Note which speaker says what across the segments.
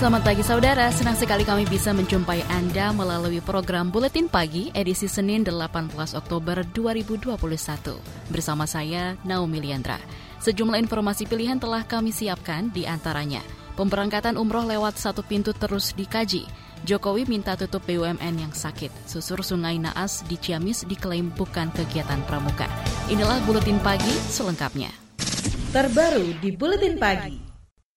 Speaker 1: Selamat pagi saudara, senang sekali kami bisa menjumpai Anda melalui program Buletin Pagi edisi Senin 18 Oktober 2021. Bersama saya, Naomi Liandra. Sejumlah informasi pilihan telah kami siapkan di antaranya. Pemberangkatan umroh lewat satu pintu terus dikaji. Jokowi minta tutup BUMN yang sakit. Susur Sungai Naas di Ciamis diklaim bukan kegiatan pramuka. Inilah Buletin Pagi selengkapnya.
Speaker 2: Terbaru di Buletin Pagi.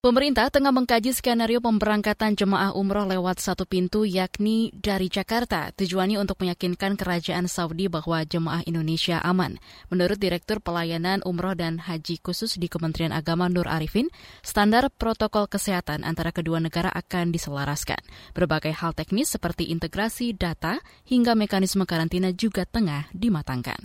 Speaker 1: Pemerintah tengah mengkaji skenario pemberangkatan jemaah umroh lewat satu pintu yakni dari Jakarta. Tujuannya untuk meyakinkan kerajaan Saudi bahwa jemaah Indonesia aman. Menurut Direktur Pelayanan Umroh dan Haji Khusus di Kementerian Agama Nur Arifin, standar protokol kesehatan antara kedua negara akan diselaraskan. Berbagai hal teknis seperti integrasi data hingga mekanisme karantina juga tengah dimatangkan.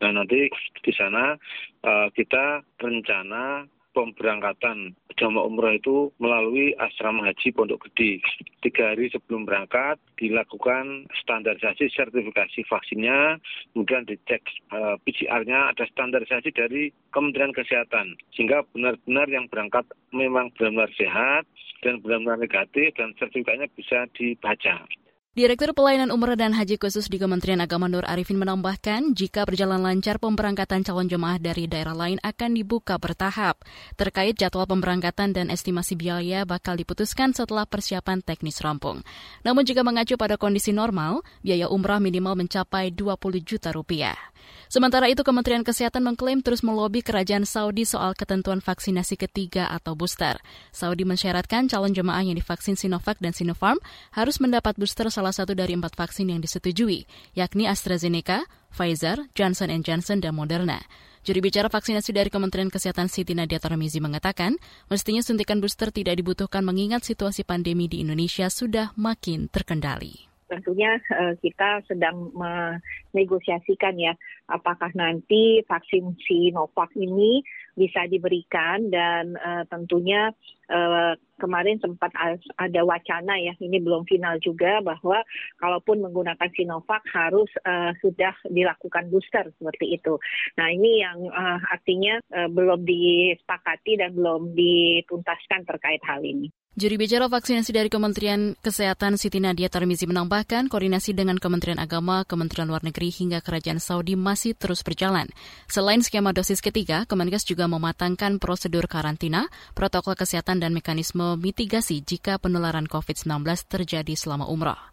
Speaker 3: Nah nanti di sana uh, kita rencana pemberangkatan jamaah umroh itu melalui asrama haji Pondok Gede. Tiga hari sebelum berangkat dilakukan standarisasi sertifikasi vaksinnya, kemudian dicek eh, PCR-nya ada standarisasi dari Kementerian Kesehatan. Sehingga benar-benar yang berangkat memang benar-benar sehat dan benar-benar negatif dan sertifikatnya bisa dibaca.
Speaker 1: Direktur Pelayanan Umroh dan Haji Khusus di Kementerian Agama Nur Arifin menambahkan, jika berjalan lancar pemberangkatan calon jemaah dari daerah lain akan dibuka bertahap. Terkait jadwal pemberangkatan dan estimasi biaya bakal diputuskan setelah persiapan teknis rampung. Namun jika mengacu pada kondisi normal, biaya umrah minimal mencapai 20 juta rupiah. Sementara itu, Kementerian Kesehatan mengklaim terus melobi kerajaan Saudi soal ketentuan vaksinasi ketiga atau booster. Saudi mensyaratkan calon jemaah yang divaksin Sinovac dan Sinopharm harus mendapat booster salah satu dari empat vaksin yang disetujui, yakni AstraZeneca, Pfizer, Johnson Johnson, dan Moderna. Juri bicara vaksinasi dari Kementerian Kesehatan Siti Nadia Tarmizi mengatakan, mestinya suntikan booster tidak dibutuhkan mengingat situasi pandemi di Indonesia sudah makin terkendali
Speaker 4: tentunya uh, kita sedang menegosiasikan ya apakah nanti vaksin Sinovac ini bisa diberikan dan uh, tentunya uh, kemarin sempat ada wacana ya ini belum final juga bahwa kalaupun menggunakan Sinovac harus uh, sudah dilakukan booster seperti itu. Nah ini yang uh, artinya uh, belum disepakati dan belum dituntaskan terkait hal ini.
Speaker 1: Juri bicara vaksinasi dari Kementerian Kesehatan Siti Nadia Tarmizi menambahkan koordinasi dengan Kementerian Agama, Kementerian Luar Negeri hingga Kerajaan Saudi masih terus berjalan. Selain skema dosis ketiga, Kemenkes juga mematangkan prosedur karantina, protokol kesehatan dan mekanisme mitigasi jika penularan COVID-19 terjadi selama umrah.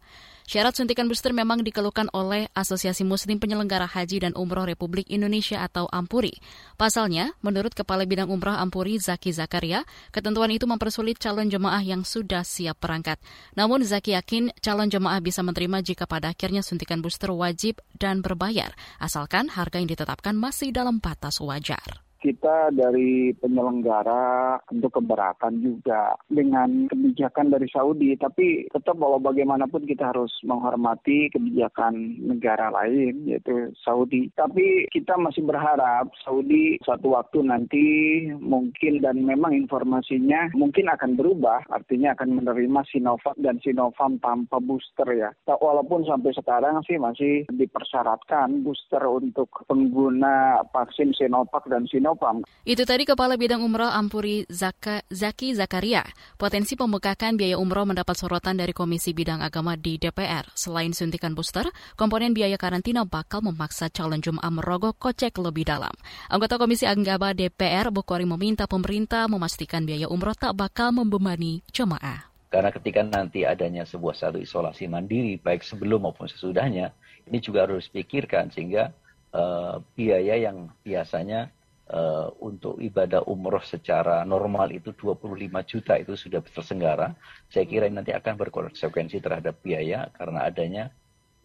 Speaker 1: Syarat suntikan booster memang dikeluhkan oleh Asosiasi Muslim Penyelenggara Haji dan Umroh Republik Indonesia atau Ampuri. Pasalnya, menurut Kepala Bidang Umroh Ampuri Zaki Zakaria, ketentuan itu mempersulit calon jemaah yang sudah siap berangkat. Namun Zaki yakin calon jemaah bisa menerima jika pada akhirnya suntikan booster wajib dan berbayar, asalkan harga yang ditetapkan masih dalam batas wajar
Speaker 5: kita dari penyelenggara untuk keberatan juga dengan kebijakan dari Saudi. Tapi tetap bahwa bagaimanapun kita harus menghormati kebijakan negara lain, yaitu Saudi. Tapi kita masih berharap Saudi satu waktu nanti mungkin dan memang informasinya mungkin akan berubah, artinya akan menerima Sinovac dan Sinovac tanpa booster ya. Walaupun sampai sekarang sih masih dipersyaratkan booster untuk pengguna vaksin Sinovac dan Sinovac Sinopam.
Speaker 1: Itu tadi Kepala Bidang Umroh Ampuri Zaka, Zaki Zakaria. Potensi pembukakan biaya umroh mendapat sorotan dari Komisi Bidang Agama di DPR. Selain suntikan booster, komponen biaya karantina bakal memaksa calon jemaah merogoh kocek lebih dalam. Anggota Komisi Agama DPR Bukhari meminta pemerintah memastikan biaya umroh tak bakal membebani jemaah.
Speaker 6: Karena ketika nanti adanya sebuah satu isolasi mandiri, baik sebelum maupun sesudahnya, ini juga harus dipikirkan sehingga uh, biaya yang biasanya uh, untuk ibadah umroh secara normal itu 25 juta itu sudah tersenggara. Saya kira nanti akan berkonsekuensi terhadap biaya karena adanya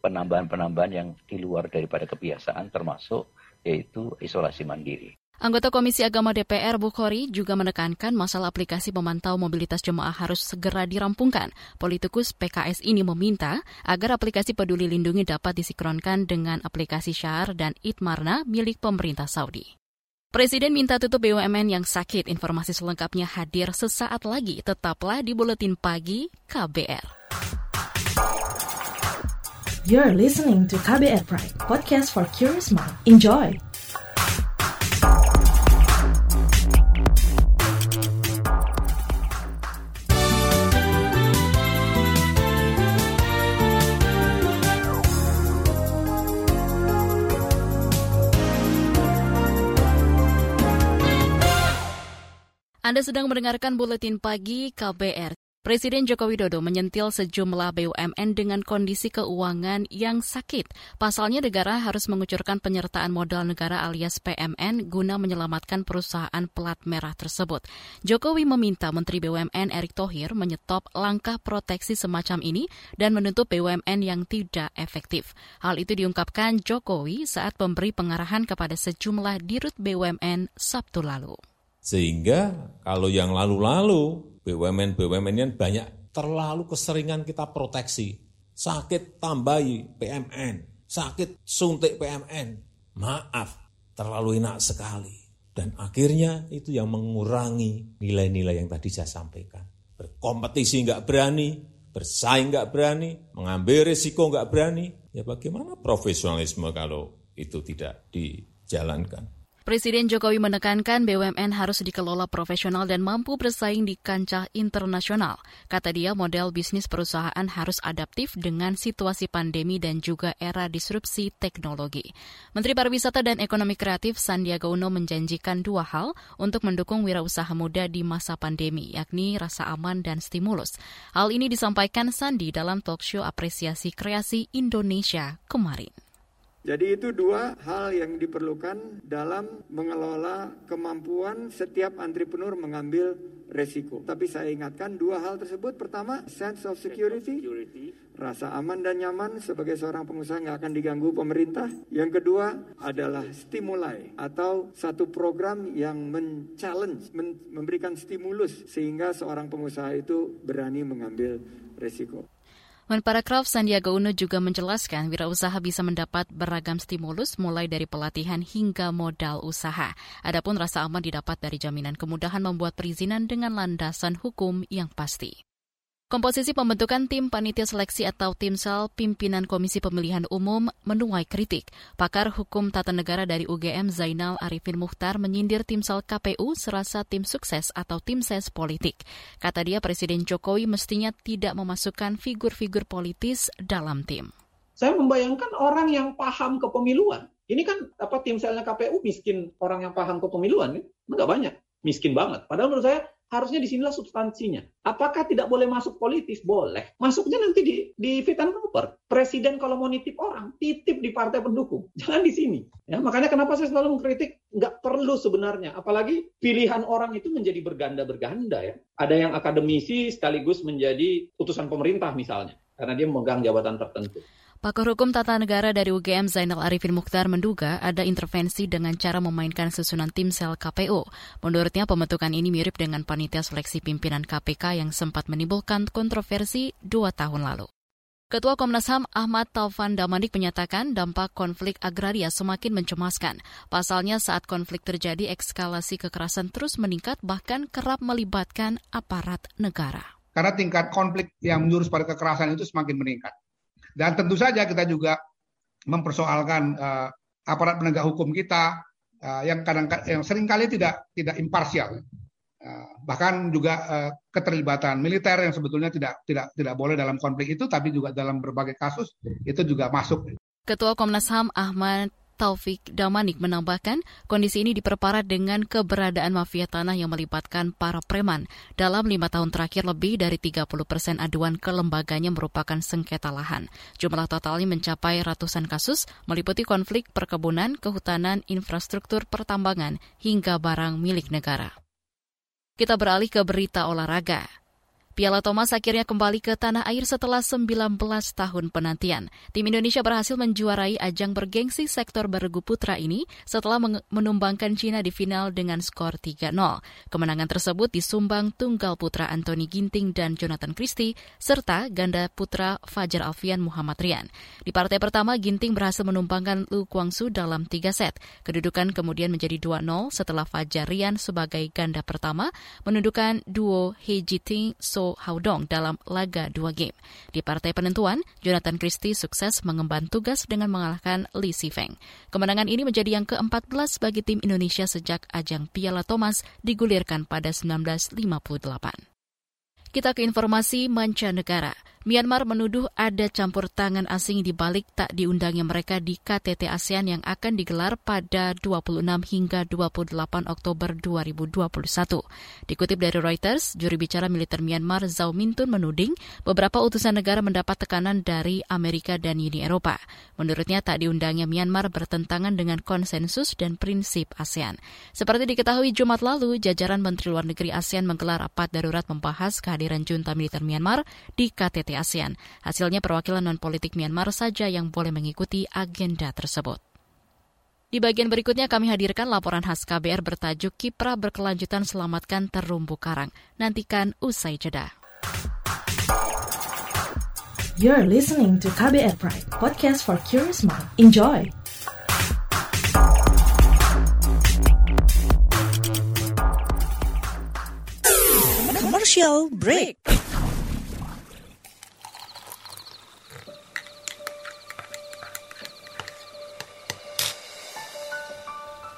Speaker 6: penambahan-penambahan yang di luar daripada kebiasaan termasuk yaitu isolasi mandiri.
Speaker 1: Anggota Komisi Agama DPR Bukhari juga menekankan masalah aplikasi pemantau mobilitas jemaah harus segera dirampungkan. Politikus PKS ini meminta agar aplikasi Peduli Lindungi dapat disinkronkan dengan aplikasi Syar dan Itmarna milik pemerintah Saudi. Presiden minta tutup BUMN yang sakit. Informasi selengkapnya hadir sesaat lagi. Tetaplah di Buletin Pagi KBR.
Speaker 2: You're listening to KBR Pride, podcast for curious mind. Enjoy!
Speaker 1: Anda sedang mendengarkan buletin pagi KBR. Presiden Joko Widodo menyentil sejumlah BUMN dengan kondisi keuangan yang sakit. Pasalnya negara harus mengucurkan penyertaan modal negara alias PMN guna menyelamatkan perusahaan plat merah tersebut. Jokowi meminta Menteri BUMN Erick Thohir menyetop langkah proteksi semacam ini dan menutup BUMN yang tidak efektif. Hal itu diungkapkan Jokowi saat memberi pengarahan kepada sejumlah dirut BUMN Sabtu lalu.
Speaker 7: Sehingga kalau yang lalu-lalu BUMN-BUMN yang banyak terlalu keseringan kita proteksi. Sakit tambahi PMN, sakit suntik PMN. Maaf, terlalu enak sekali. Dan akhirnya itu yang mengurangi nilai-nilai yang tadi saya sampaikan. Berkompetisi nggak berani, bersaing nggak berani, mengambil risiko nggak berani. Ya bagaimana profesionalisme kalau itu tidak dijalankan?
Speaker 1: Presiden Jokowi menekankan BUMN harus dikelola profesional dan mampu bersaing di kancah internasional. Kata dia, model bisnis perusahaan harus adaptif dengan situasi pandemi dan juga era disrupsi teknologi. Menteri Pariwisata dan Ekonomi Kreatif Sandiaga Uno menjanjikan dua hal untuk mendukung wirausaha muda di masa pandemi, yakni rasa aman dan stimulus. Hal ini disampaikan Sandi dalam talkshow apresiasi kreasi Indonesia kemarin.
Speaker 8: Jadi itu dua hal yang diperlukan dalam mengelola kemampuan setiap entrepreneur mengambil resiko. Tapi saya ingatkan dua hal tersebut. Pertama, sense of security, rasa aman dan nyaman sebagai seorang pengusaha nggak akan diganggu pemerintah. Yang kedua adalah stimulai atau satu program yang men-challenge, memberikan stimulus sehingga seorang pengusaha itu berani mengambil resiko.
Speaker 1: Menparakraf Sandiaga Uno juga menjelaskan wirausaha bisa mendapat beragam stimulus mulai dari pelatihan hingga modal usaha. Adapun rasa aman didapat dari jaminan kemudahan membuat perizinan dengan landasan hukum yang pasti. Komposisi pembentukan tim panitia seleksi atau tim sel pimpinan Komisi Pemilihan Umum menuai kritik. Pakar Hukum Tata Negara dari UGM Zainal Arifin Muhtar menyindir tim sel KPU serasa tim sukses atau tim ses politik. Kata dia Presiden Jokowi mestinya tidak memasukkan figur-figur politis dalam tim.
Speaker 9: Saya membayangkan orang yang paham kepemiluan. Ini kan apa tim selnya KPU miskin orang yang paham kepemiluan, ya? enggak banyak, miskin banget. Padahal menurut saya harusnya di sinilah substansinya. Apakah tidak boleh masuk politis? Boleh. Masuknya nanti di, di fit and proper. Presiden kalau mau nitip orang, titip di partai pendukung. Jangan di sini. Ya, makanya kenapa saya selalu mengkritik, nggak perlu sebenarnya. Apalagi pilihan orang itu menjadi berganda-berganda ya. Ada yang akademisi sekaligus menjadi utusan pemerintah misalnya. Karena dia memegang jabatan tertentu.
Speaker 1: Pakar Hukum Tata Negara dari UGM Zainal Arifin Mukhtar menduga ada intervensi dengan cara memainkan susunan tim sel KPU. Menurutnya pembentukan ini mirip dengan panitia seleksi pimpinan KPK yang sempat menimbulkan kontroversi dua tahun lalu. Ketua Komnas HAM Ahmad Taufan Damanik menyatakan dampak konflik agraria semakin mencemaskan. Pasalnya saat konflik terjadi ekskalasi kekerasan terus meningkat bahkan kerap melibatkan aparat negara.
Speaker 10: Karena tingkat konflik yang menjurus pada kekerasan itu semakin meningkat. Dan tentu saja kita juga mempersoalkan uh, aparat penegak hukum kita uh, yang kadang yang sering kali tidak tidak imparsial. Uh, bahkan juga uh, keterlibatan militer yang sebetulnya tidak tidak tidak boleh dalam konflik itu tapi juga dalam berbagai kasus itu juga masuk.
Speaker 1: Ketua Komnas HAM Ahmad Taufik Damanik menambahkan, kondisi ini diperparah dengan keberadaan mafia tanah yang melibatkan para preman. Dalam lima tahun terakhir, lebih dari 30 persen aduan ke lembaganya merupakan sengketa lahan. Jumlah totalnya mencapai ratusan kasus, meliputi konflik perkebunan, kehutanan, infrastruktur pertambangan, hingga barang milik negara. Kita beralih ke berita olahraga. Piala Thomas akhirnya kembali ke tanah air setelah 19 tahun penantian. Tim Indonesia berhasil menjuarai ajang bergengsi sektor bergu putra ini setelah menumbangkan Cina di final dengan skor 3-0. Kemenangan tersebut disumbang tunggal putra Anthony Ginting dan Jonathan Christie serta ganda putra Fajar Alfian Muhammad Rian. Di partai pertama, Ginting berhasil menumbangkan Lu Guangsu dalam tiga set. Kedudukan kemudian menjadi 2-0 setelah Fajar Rian sebagai ganda pertama menundukan duo He Jiting So Haudong dalam laga dua game. Di partai penentuan, Jonathan Christie sukses mengemban tugas dengan mengalahkan Li Sifeng. Kemenangan ini menjadi yang ke-14 bagi tim Indonesia sejak ajang Piala Thomas digulirkan pada 1958. Kita ke informasi mancanegara. Myanmar menuduh ada campur tangan asing di balik tak diundangnya mereka di KTT ASEAN yang akan digelar pada 26 hingga 28 Oktober 2021. Dikutip dari Reuters, juri bicara militer Myanmar Zhao Mintun menuding beberapa utusan negara mendapat tekanan dari Amerika dan Uni Eropa. Menurutnya tak diundangnya Myanmar bertentangan dengan konsensus dan prinsip ASEAN. Seperti diketahui Jumat lalu, jajaran Menteri Luar Negeri ASEAN menggelar rapat darurat membahas kehadiran junta militer Myanmar di KTT ASEAN. Hasilnya perwakilan non-politik Myanmar saja yang boleh mengikuti agenda tersebut. Di bagian berikutnya kami hadirkan laporan khas KBR bertajuk Kiprah Berkelanjutan Selamatkan Terumbu Karang. Nantikan usai jeda.
Speaker 2: You're listening to KBR Pride, podcast for curious mind. Enjoy!
Speaker 11: Commercial break.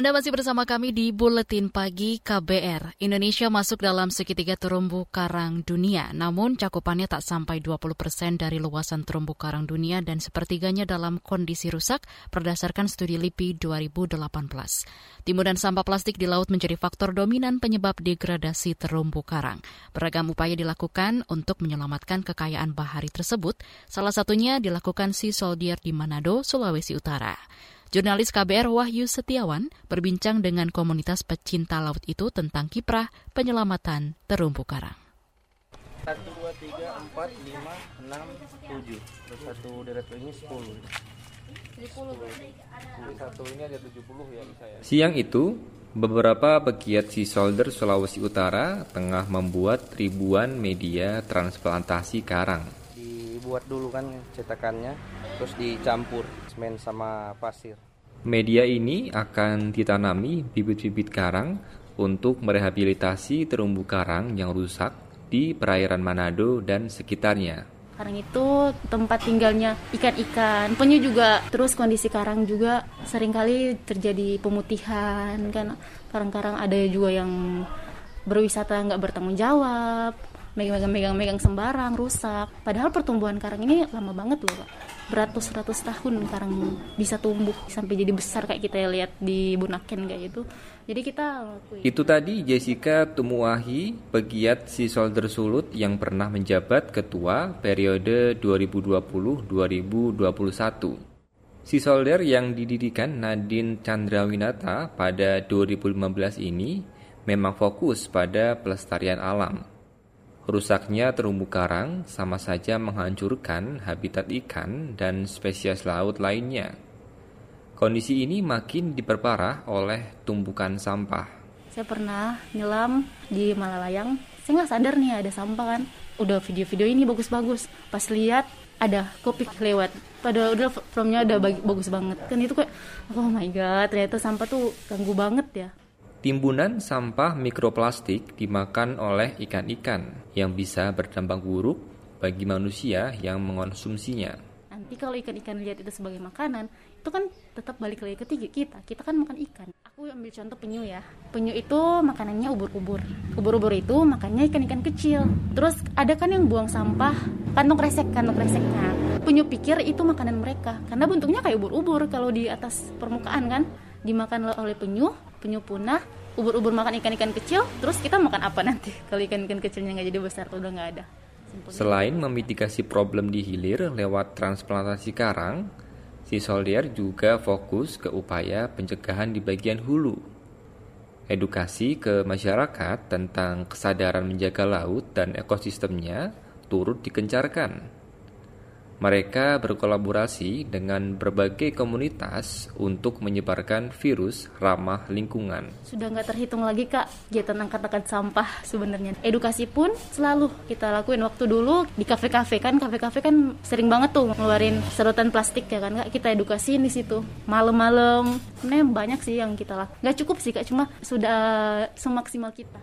Speaker 1: Anda masih bersama kami di Buletin Pagi KBR. Indonesia masuk dalam segitiga terumbu karang dunia, namun cakupannya tak sampai 20 persen dari luasan terumbu karang dunia dan sepertiganya dalam kondisi rusak berdasarkan studi LIPI 2018. Timbunan sampah plastik di laut menjadi faktor dominan penyebab degradasi terumbu karang. Beragam upaya dilakukan untuk menyelamatkan kekayaan bahari tersebut, salah satunya dilakukan Sea Soldier di Manado, Sulawesi Utara. Jurnalis KBR Wahyu Setiawan berbincang dengan komunitas pecinta laut itu tentang kiprah penyelamatan terumbu karang.
Speaker 12: 1, 2, 3, 4, 5, 6, 7. Terus satu deret ini 10. 10. Satu ini ada 70 ya saya.
Speaker 13: Siang itu, beberapa pegiat Sea Soldier Sulawesi Utara tengah membuat ribuan media transplantasi karang.
Speaker 12: Dibuat dulu kan cetakannya, terus dicampur semen sama pasir.
Speaker 13: Media ini akan ditanami bibit-bibit karang untuk merehabilitasi terumbu karang yang rusak di perairan Manado dan sekitarnya.
Speaker 14: Karang itu tempat tinggalnya ikan-ikan, penyu juga. Terus kondisi karang juga sering kali terjadi pemutihan kan. Karang-karang ada juga yang berwisata nggak bertanggung jawab, megang-megang-megang sembarang, rusak. Padahal pertumbuhan karang ini lama banget loh, Pak beratus-ratus tahun karang bisa tumbuh sampai jadi besar kayak kita lihat di Bunaken kayak gitu. Jadi kita
Speaker 13: Itu tadi Jessica Tumuahi, pegiat si Solder Sulut yang pernah menjabat ketua periode 2020-2021. Si Solder yang didirikan Nadine Chandrawinata pada 2015 ini memang fokus pada pelestarian alam. Rusaknya terumbu karang sama saja menghancurkan habitat ikan dan spesies laut lainnya. Kondisi ini makin diperparah oleh tumpukan sampah.
Speaker 14: Saya pernah nyelam di Malalayang, saya nggak sadar nih ada sampah kan. Udah video-video ini bagus-bagus. Pas lihat ada kopi lewat. Padahal udah filmnya udah bagus banget. Kan itu kayak, oh my god, ternyata sampah tuh ganggu banget ya.
Speaker 13: Timbunan sampah mikroplastik dimakan oleh ikan-ikan yang bisa berdampak buruk bagi manusia yang mengonsumsinya.
Speaker 14: Nanti kalau ikan-ikan lihat itu sebagai makanan, itu kan tetap balik lagi ke kita. Kita kan makan ikan. Aku ambil contoh penyu ya. Penyu itu makanannya ubur-ubur. Ubur-ubur itu makannya ikan-ikan kecil. Terus ada kan yang buang sampah, kantong kresek, kantong kreseknya. Penyu pikir itu makanan mereka karena bentuknya kayak ubur-ubur kalau di atas permukaan kan dimakan oleh penyu, penyu punah, ubur-ubur makan ikan-ikan kecil, terus kita makan apa nanti kalau ikan-ikan kecilnya nggak jadi besar udah nggak ada.
Speaker 13: Selain memitigasi problem di hilir lewat transplantasi karang, si Soldier juga fokus ke upaya pencegahan di bagian hulu. Edukasi ke masyarakat tentang kesadaran menjaga laut dan ekosistemnya turut dikencarkan. Mereka berkolaborasi dengan berbagai komunitas untuk menyebarkan virus ramah lingkungan.
Speaker 14: Sudah nggak terhitung lagi kak kegiatan angkat-angkat sampah sebenarnya. Edukasi pun selalu kita lakuin. Waktu dulu di kafe-kafe kan, kafe-kafe kan sering banget tuh ngeluarin sedotan plastik ya kan kak. Kita edukasi di situ. Malam-malam, sebenarnya banyak sih yang kita lakukan. Nggak cukup sih kak, cuma sudah semaksimal kita.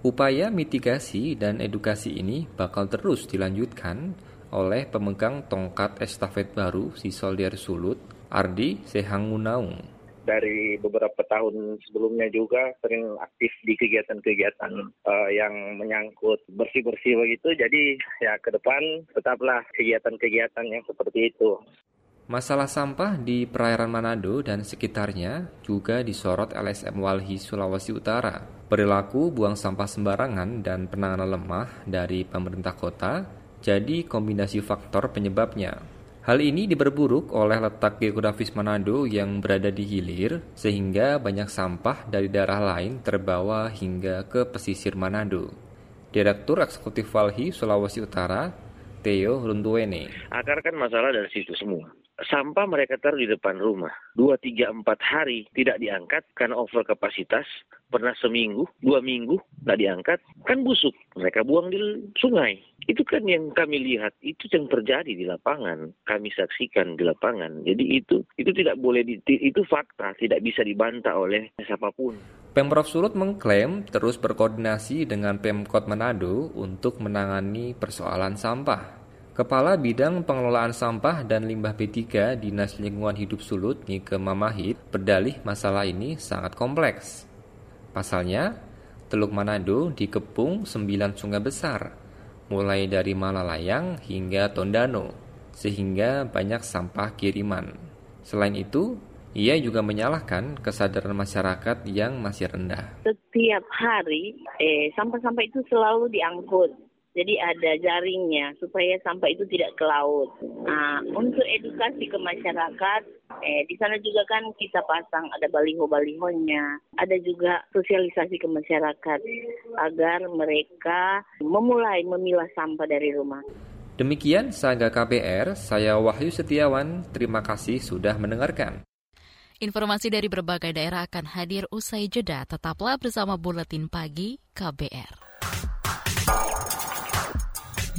Speaker 13: Upaya mitigasi dan edukasi ini bakal terus dilanjutkan oleh pemegang tongkat estafet baru si Soldier Sulut, Ardi Sehangunaung.
Speaker 3: Dari beberapa tahun sebelumnya juga sering aktif di kegiatan-kegiatan uh, yang menyangkut bersih-bersih begitu. Jadi ya ke depan tetaplah kegiatan-kegiatan yang seperti itu.
Speaker 13: Masalah sampah di perairan Manado dan sekitarnya juga disorot LSM Walhi Sulawesi Utara. Perilaku buang sampah sembarangan dan penanganan lemah dari pemerintah kota jadi kombinasi faktor penyebabnya. Hal ini diperburuk oleh letak geografis Manado yang berada di hilir, sehingga banyak sampah dari daerah lain terbawa hingga ke pesisir Manado. Direktur Eksekutif Valhi Sulawesi Utara, Theo Runtuene.
Speaker 3: Akar kan masalah dari situ semua sampah mereka taruh di depan rumah. Dua, tiga, empat hari tidak diangkat karena over kapasitas. Pernah seminggu, dua minggu nggak diangkat, kan busuk. Mereka buang di sungai. Itu kan yang kami lihat, itu yang terjadi di lapangan. Kami saksikan di lapangan. Jadi itu itu tidak boleh, di, itu fakta, tidak bisa dibantah oleh siapa pun.
Speaker 13: Pemprov Sulut mengklaim terus berkoordinasi dengan Pemkot Manado untuk menangani persoalan sampah. Kepala Bidang Pengelolaan Sampah dan Limbah B3 Dinas Lingkungan Hidup Sulut Nike Mamahit berdalih masalah ini sangat kompleks. Pasalnya, Teluk Manado dikepung sembilan sungai besar, mulai dari Malalayang hingga Tondano, sehingga banyak sampah kiriman. Selain itu, ia juga menyalahkan kesadaran masyarakat yang masih rendah.
Speaker 4: Setiap hari, eh, sampah-sampah itu selalu diangkut jadi ada jaringnya supaya sampah itu tidak ke laut. Nah, untuk edukasi ke masyarakat, eh, di sana juga kan kita pasang ada baliho-balihonya, ada juga sosialisasi ke masyarakat agar mereka memulai memilah sampah dari rumah.
Speaker 13: Demikian Saga KBR, saya Wahyu Setiawan, terima kasih sudah mendengarkan.
Speaker 1: Informasi dari berbagai daerah akan hadir usai jeda. Tetaplah bersama Buletin Pagi KBR.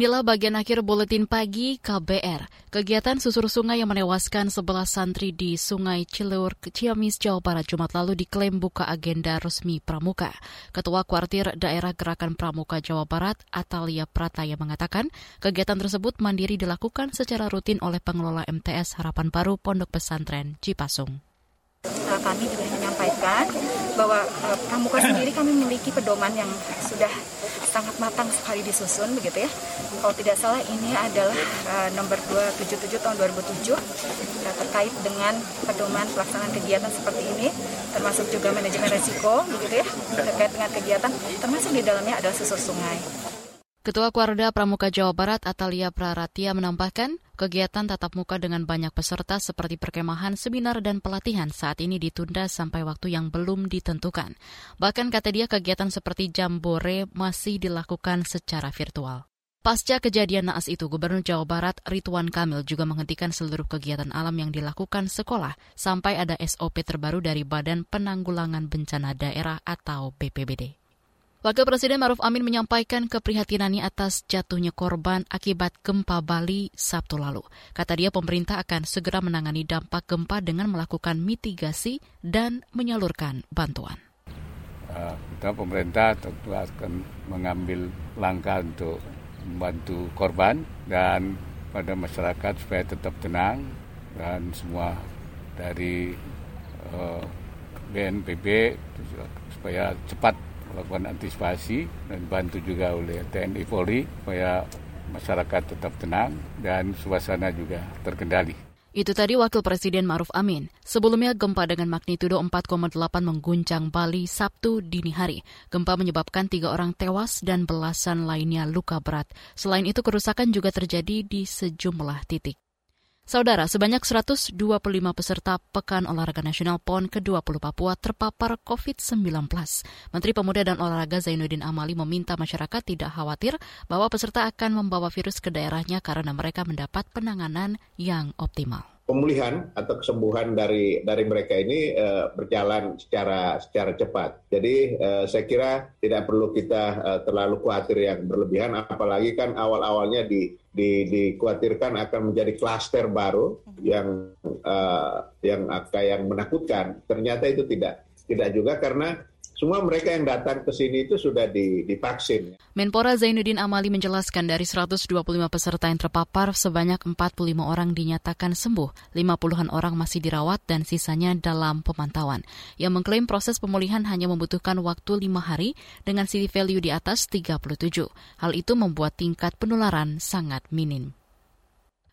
Speaker 1: Inilah bagian akhir buletin pagi KBR. Kegiatan susur sungai yang menewaskan 11 santri di Sungai Cileur, Ciamis, Jawa Barat Jumat lalu diklaim buka agenda resmi Pramuka. Ketua Kuartir Daerah Gerakan Pramuka Jawa Barat, Atalia Prataya mengatakan, kegiatan tersebut mandiri dilakukan secara rutin oleh pengelola MTS Harapan Baru Pondok Pesantren Cipasung.
Speaker 15: Kami juga menyampaikan bahwa eh, Pramuka sendiri kami memiliki pedoman yang sudah sangat matang sekali disusun begitu ya. Kalau tidak salah ini adalah uh, nomor 277 tahun 2007 uh, terkait dengan pedoman pelaksanaan kegiatan seperti ini termasuk juga manajemen resiko begitu ya terkait dengan kegiatan termasuk di dalamnya adalah susur sungai.
Speaker 1: Ketua Kuarda Pramuka Jawa Barat Atalia Praratia menambahkan, kegiatan tatap muka dengan banyak peserta seperti perkemahan, seminar, dan pelatihan saat ini ditunda sampai waktu yang belum ditentukan. Bahkan kata dia kegiatan seperti jambore masih dilakukan secara virtual. Pasca kejadian naas itu, Gubernur Jawa Barat Ridwan Kamil juga menghentikan seluruh kegiatan alam yang dilakukan sekolah sampai ada SOP terbaru dari Badan Penanggulangan Bencana Daerah atau BPBD. Wakil Presiden Maruf Amin menyampaikan keprihatinannya atas jatuhnya korban akibat gempa Bali Sabtu lalu. Kata dia pemerintah akan segera menangani dampak gempa dengan melakukan mitigasi dan menyalurkan bantuan.
Speaker 16: Uh, kita pemerintah tentu akan mengambil langkah untuk membantu korban dan pada masyarakat supaya tetap tenang dan semua dari BNPB supaya cepat melakukan antisipasi dan bantu juga oleh TNI Polri supaya masyarakat tetap tenang dan suasana juga terkendali.
Speaker 1: Itu tadi Wakil Presiden Maruf Amin. Sebelumnya gempa dengan magnitudo 4,8 mengguncang Bali Sabtu dini hari. Gempa menyebabkan tiga orang tewas dan belasan lainnya luka berat. Selain itu kerusakan juga terjadi di sejumlah titik. Saudara, sebanyak 125 peserta Pekan Olahraga Nasional PON ke-20 Papua terpapar COVID-19. Menteri Pemuda dan Olahraga Zainuddin Amali meminta masyarakat tidak khawatir bahwa peserta akan membawa virus ke daerahnya karena mereka mendapat penanganan yang optimal
Speaker 17: pemulihan atau kesembuhan dari dari mereka ini uh, berjalan secara secara cepat. Jadi uh, saya kira tidak perlu kita uh, terlalu khawatir yang berlebihan, apalagi kan awal-awalnya di, di dikhawatirkan akan menjadi klaster baru yang uh, yang akan yang menakutkan. Ternyata itu tidak tidak juga karena semua mereka yang datang ke sini itu sudah divaksin.
Speaker 1: Menpora Zainuddin Amali menjelaskan dari 125 peserta yang terpapar, sebanyak 45 orang dinyatakan sembuh, 50-an orang masih dirawat dan sisanya dalam pemantauan. Yang mengklaim proses pemulihan hanya membutuhkan waktu 5 hari dengan city value di atas 37. Hal itu membuat tingkat penularan sangat minim.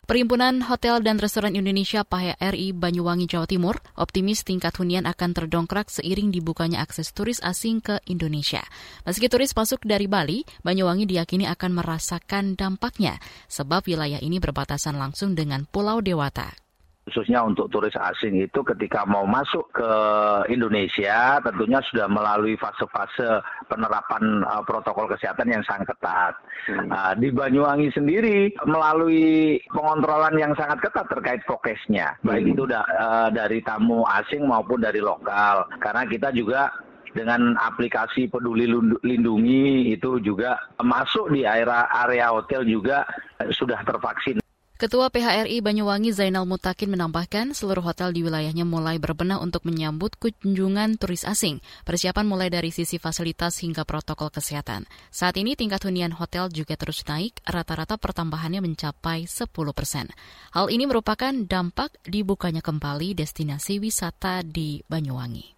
Speaker 1: Perhimpunan Hotel dan Restoran Indonesia PHRI Banyuwangi Jawa Timur optimis tingkat hunian akan terdongkrak seiring dibukanya akses turis asing ke Indonesia. Meski turis masuk dari Bali, Banyuwangi diyakini akan merasakan dampaknya sebab wilayah ini berbatasan langsung dengan Pulau Dewata
Speaker 18: khususnya untuk turis asing itu ketika mau masuk ke Indonesia tentunya sudah melalui fase-fase penerapan uh, protokol kesehatan yang sangat ketat. Hmm. Uh, di Banyuwangi sendiri melalui pengontrolan yang sangat ketat terkait prokesnya, hmm. baik itu da uh, dari tamu asing maupun dari lokal. Karena kita juga dengan aplikasi peduli lindungi itu juga masuk di area area hotel juga sudah tervaksin.
Speaker 1: Ketua PHRI Banyuwangi Zainal Mutakin menambahkan seluruh hotel di wilayahnya mulai berbenah untuk menyambut kunjungan turis asing. Persiapan mulai dari sisi fasilitas hingga protokol kesehatan. Saat ini tingkat hunian hotel juga terus naik, rata-rata pertambahannya mencapai 10 persen. Hal ini merupakan dampak dibukanya kembali destinasi wisata di Banyuwangi.